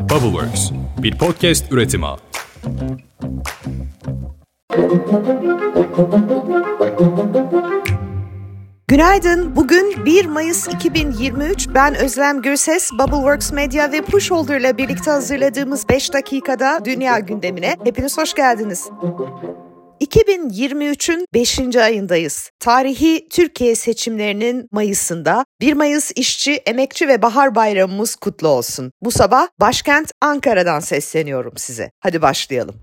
Bubbleworks, bir podcast üretimi. Günaydın. Bugün 1 Mayıs 2023. Ben Özlem Gürses, Bubbleworks Media ve Pushholder ile birlikte hazırladığımız 5 dakikada dünya gündemine hepiniz hoş geldiniz. 2023'ün 5. ayındayız. Tarihi Türkiye seçimlerinin Mayıs'ında 1 Mayıs İşçi, Emekçi ve Bahar Bayramımız kutlu olsun. Bu sabah başkent Ankara'dan sesleniyorum size. Hadi başlayalım.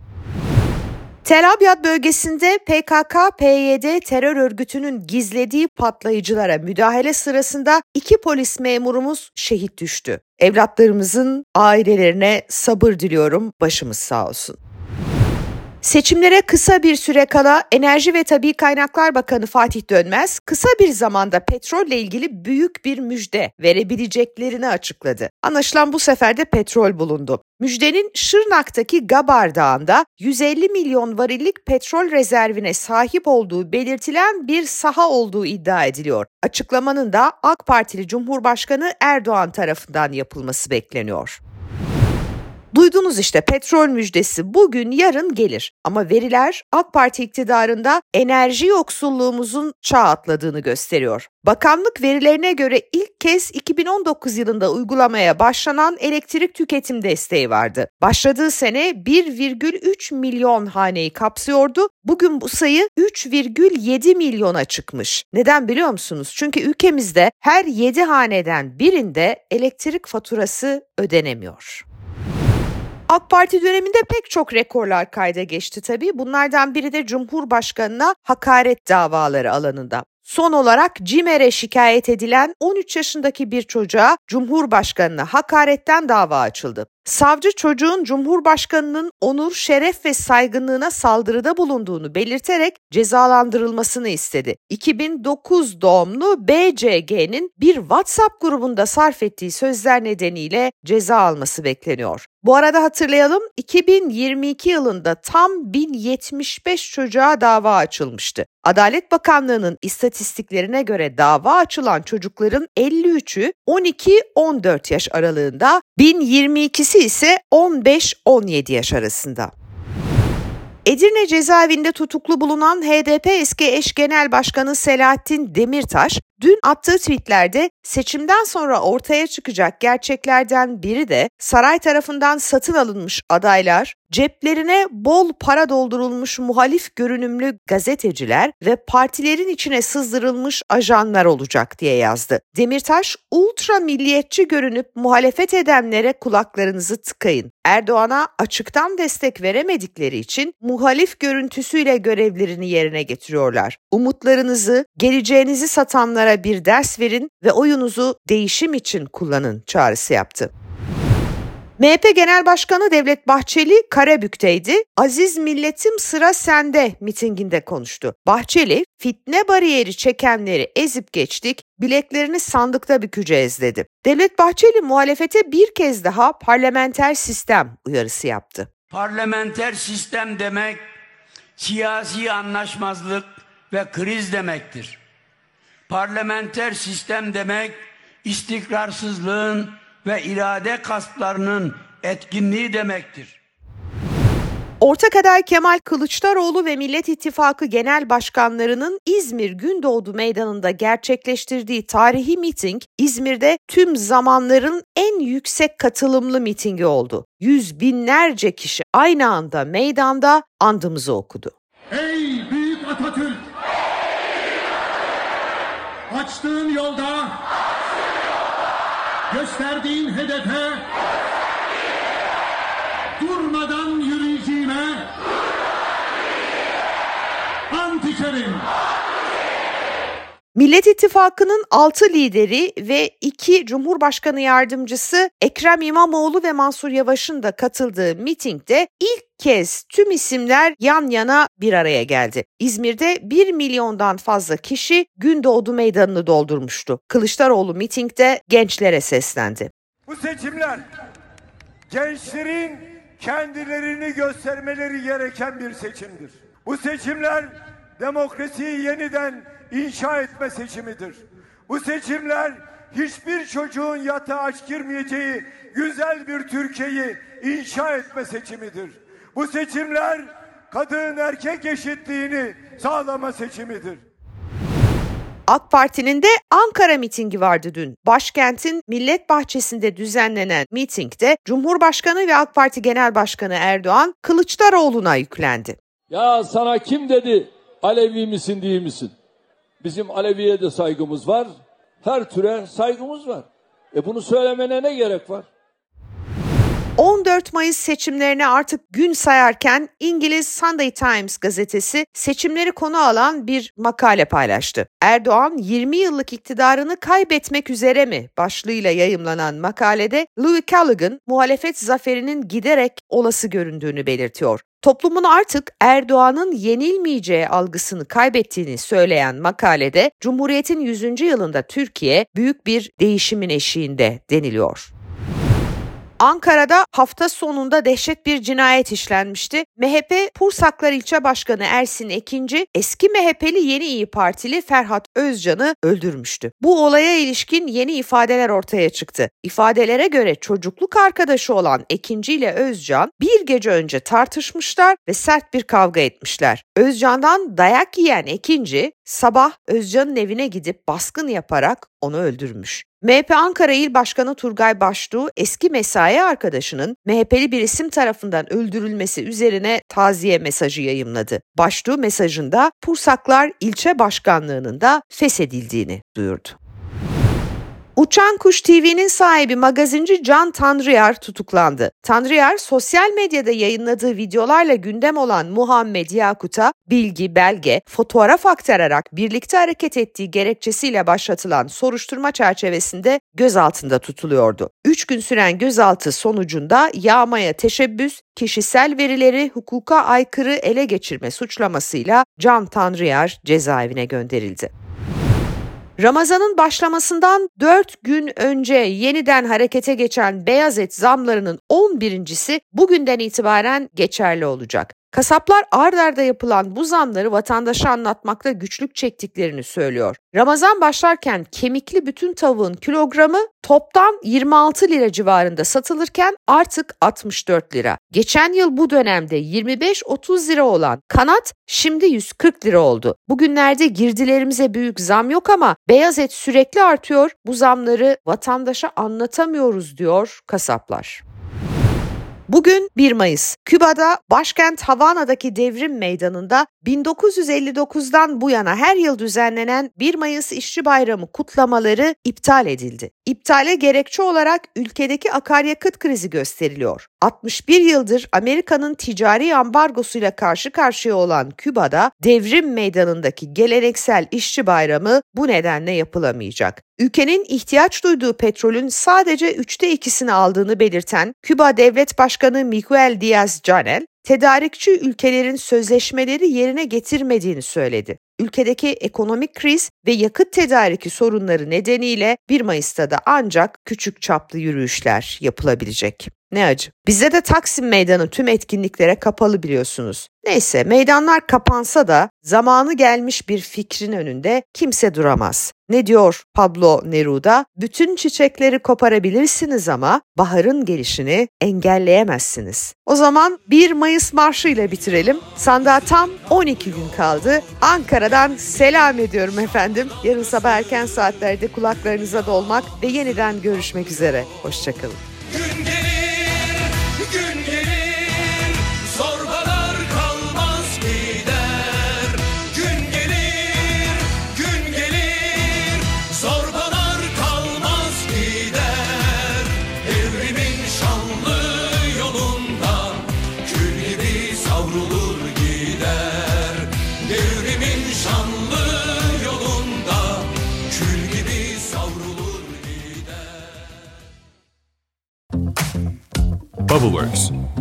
Tel Abyad bölgesinde PKK-PYD terör örgütünün gizlediği patlayıcılara müdahale sırasında iki polis memurumuz şehit düştü. Evlatlarımızın ailelerine sabır diliyorum, başımız sağ olsun. Seçimlere kısa bir süre kala Enerji ve Tabi Kaynaklar Bakanı Fatih Dönmez kısa bir zamanda petrolle ilgili büyük bir müjde verebileceklerini açıkladı. Anlaşılan bu sefer de petrol bulundu. Müjdenin Şırnak'taki Gabar Dağı'nda 150 milyon varillik petrol rezervine sahip olduğu belirtilen bir saha olduğu iddia ediliyor. Açıklamanın da AK Partili Cumhurbaşkanı Erdoğan tarafından yapılması bekleniyor. Duydunuz işte petrol müjdesi bugün yarın gelir. Ama veriler AK Parti iktidarında enerji yoksulluğumuzun çağ atladığını gösteriyor. Bakanlık verilerine göre ilk kez 2019 yılında uygulamaya başlanan elektrik tüketim desteği vardı. Başladığı sene 1,3 milyon haneyi kapsıyordu. Bugün bu sayı 3,7 milyona çıkmış. Neden biliyor musunuz? Çünkü ülkemizde her 7 haneden birinde elektrik faturası ödenemiyor. AK Parti döneminde pek çok rekorlar kayda geçti tabii. Bunlardan biri de Cumhurbaşkanına hakaret davaları alanında. Son olarak CİMER'e şikayet edilen 13 yaşındaki bir çocuğa Cumhurbaşkanına hakaretten dava açıldı. Savcı çocuğun Cumhurbaşkanının onur, şeref ve saygınlığına saldırıda bulunduğunu belirterek cezalandırılmasını istedi. 2009 doğumlu BCG'nin bir WhatsApp grubunda sarf ettiği sözler nedeniyle ceza alması bekleniyor. Bu arada hatırlayalım 2022 yılında tam 1075 çocuğa dava açılmıştı. Adalet Bakanlığı'nın istatistiklerine göre dava açılan çocukların 53'ü 12-14 yaş aralığında, 1022'si ise 15-17 yaş arasında. Edirne cezaevinde tutuklu bulunan HDP eski eş genel başkanı Selahattin Demirtaş, dün attığı tweetlerde seçimden sonra ortaya çıkacak gerçeklerden biri de saray tarafından satın alınmış adaylar, ceplerine bol para doldurulmuş muhalif görünümlü gazeteciler ve partilerin içine sızdırılmış ajanlar olacak diye yazdı. Demirtaş, ultra milliyetçi görünüp muhalefet edenlere kulaklarınızı tıkayın. Erdoğan'a açıktan destek veremedikleri için muhalif görüntüsüyle görevlerini yerine getiriyorlar. Umutlarınızı, geleceğinizi satanlara bir ders verin ve oyunuzu değişim için kullanın çağrısı yaptı. MHP Genel Başkanı Devlet Bahçeli Karabük'teydi. Aziz milletim sıra sende mitinginde konuştu. Bahçeli, fitne bariyeri çekenleri ezip geçtik, bileklerini sandıkta bükeceğiz dedi. Devlet Bahçeli muhalefete bir kez daha parlamenter sistem uyarısı yaptı. Parlamenter sistem demek siyasi anlaşmazlık ve kriz demektir. Parlamenter sistem demek istikrarsızlığın ve irade kastlarının etkinliği demektir. Ortak aday Kemal Kılıçdaroğlu ve Millet İttifakı Genel Başkanlarının İzmir Gündoğdu Meydanı'nda gerçekleştirdiği tarihi miting İzmir'de tüm zamanların en yüksek katılımlı mitingi oldu. Yüz binlerce kişi aynı anda meydanda andımızı okudu. Ey büyük Atatürk! Açtığın yolda gösterdiğin hedefe durmadan yürüyeceğime ant içerim. Millet İttifakı'nın 6 lideri ve 2 Cumhurbaşkanı yardımcısı Ekrem İmamoğlu ve Mansur Yavaş'ın da katıldığı mitingde ilk kez tüm isimler yan yana bir araya geldi. İzmir'de 1 milyondan fazla kişi Gündoğdu Meydanı'nı doldurmuştu. Kılıçdaroğlu mitingde gençlere seslendi. Bu seçimler gençlerin kendilerini göstermeleri gereken bir seçimdir. Bu seçimler demokrasiyi yeniden inşa etme seçimidir. Bu seçimler hiçbir çocuğun yatağa aç girmeyeceği güzel bir Türkiye'yi inşa etme seçimidir. Bu seçimler kadın erkek eşitliğini sağlama seçimidir. AK Parti'nin de Ankara mitingi vardı dün. Başkentin Millet Bahçesi'nde düzenlenen mitingde Cumhurbaşkanı ve AK Parti Genel Başkanı Erdoğan Kılıçdaroğlu'na yüklendi. Ya sana kim dedi Alevi misin değil misin? Bizim Alevi'ye de saygımız var. Her türe saygımız var. E bunu söylemene ne gerek var? 14 Mayıs seçimlerine artık gün sayarken İngiliz Sunday Times gazetesi seçimleri konu alan bir makale paylaştı. Erdoğan 20 yıllık iktidarını kaybetmek üzere mi başlığıyla yayımlanan makalede Louis Callaghan muhalefet zaferinin giderek olası göründüğünü belirtiyor. Toplumun artık Erdoğan'ın yenilmeyeceği algısını kaybettiğini söyleyen makalede Cumhuriyet'in 100. yılında Türkiye büyük bir değişimin eşiğinde deniliyor. Ankara'da hafta sonunda dehşet bir cinayet işlenmişti. MHP Pursaklar İlçe Başkanı Ersin Ekinci eski MHP'li Yeni İyi Partili Ferhat Özcan'ı öldürmüştü. Bu olaya ilişkin yeni ifadeler ortaya çıktı. İfadelere göre çocukluk arkadaşı olan Ekinci ile Özcan bir gece önce tartışmışlar ve sert bir kavga etmişler. Özcan'dan dayak yiyen Ekinci sabah Özcan'ın evine gidip baskın yaparak onu öldürmüş. MHP Ankara İl Başkanı Turgay Baştuğ eski mesai arkadaşının MHP'li bir isim tarafından öldürülmesi üzerine taziye mesajı yayımladı. Baştuğ mesajında Pursaklar ilçe başkanlığının da feshedildiğini duyurdu. Uçan Kuş TV'nin sahibi magazinci Can Tanrıyar tutuklandı. Tanrıyar sosyal medyada yayınladığı videolarla gündem olan Muhammed Yakut'a bilgi, belge, fotoğraf aktararak birlikte hareket ettiği gerekçesiyle başlatılan soruşturma çerçevesinde gözaltında tutuluyordu. Üç gün süren gözaltı sonucunda yağmaya teşebbüs, kişisel verileri hukuka aykırı ele geçirme suçlamasıyla Can Tanrıyar cezaevine gönderildi. Ramazan'ın başlamasından 4 gün önce yeniden harekete geçen beyaz et zamlarının 11.si bugünden itibaren geçerli olacak. Kasaplar ard arda yapılan bu zamları vatandaşa anlatmakta güçlük çektiklerini söylüyor. Ramazan başlarken kemikli bütün tavuğun kilogramı toptan 26 lira civarında satılırken artık 64 lira. Geçen yıl bu dönemde 25-30 lira olan kanat şimdi 140 lira oldu. Bugünlerde girdilerimize büyük zam yok ama beyaz et sürekli artıyor. Bu zamları vatandaşa anlatamıyoruz diyor kasaplar. Bugün 1 Mayıs. Küba'da başkent Havana'daki devrim meydanında 1959'dan bu yana her yıl düzenlenen 1 Mayıs İşçi Bayramı kutlamaları iptal edildi. İptale gerekçe olarak ülkedeki akaryakıt krizi gösteriliyor. 61 yıldır Amerika'nın ticari ambargosuyla karşı karşıya olan Küba'da devrim meydanındaki geleneksel işçi bayramı bu nedenle yapılamayacak. Ülkenin ihtiyaç duyduğu petrolün sadece üçte ikisini aldığını belirten Küba Devlet Başkanı Miguel Diaz-Canel, tedarikçi ülkelerin sözleşmeleri yerine getirmediğini söyledi. Ülkedeki ekonomik kriz ve yakıt tedariki sorunları nedeniyle 1 Mayıs'ta da ancak küçük çaplı yürüyüşler yapılabilecek. Ne acı. Bizde de Taksim Meydanı tüm etkinliklere kapalı biliyorsunuz. Neyse meydanlar kapansa da zamanı gelmiş bir fikrin önünde kimse duramaz. Ne diyor Pablo Neruda? Bütün çiçekleri koparabilirsiniz ama baharın gelişini engelleyemezsiniz. O zaman 1 Mayıs marşı ile bitirelim. Sandığa tam 12 gün kaldı. Ankara'dan selam ediyorum efendim. Yarın sabah erken saatlerde kulaklarınıza dolmak ve yeniden görüşmek üzere. Hoşçakalın. Gün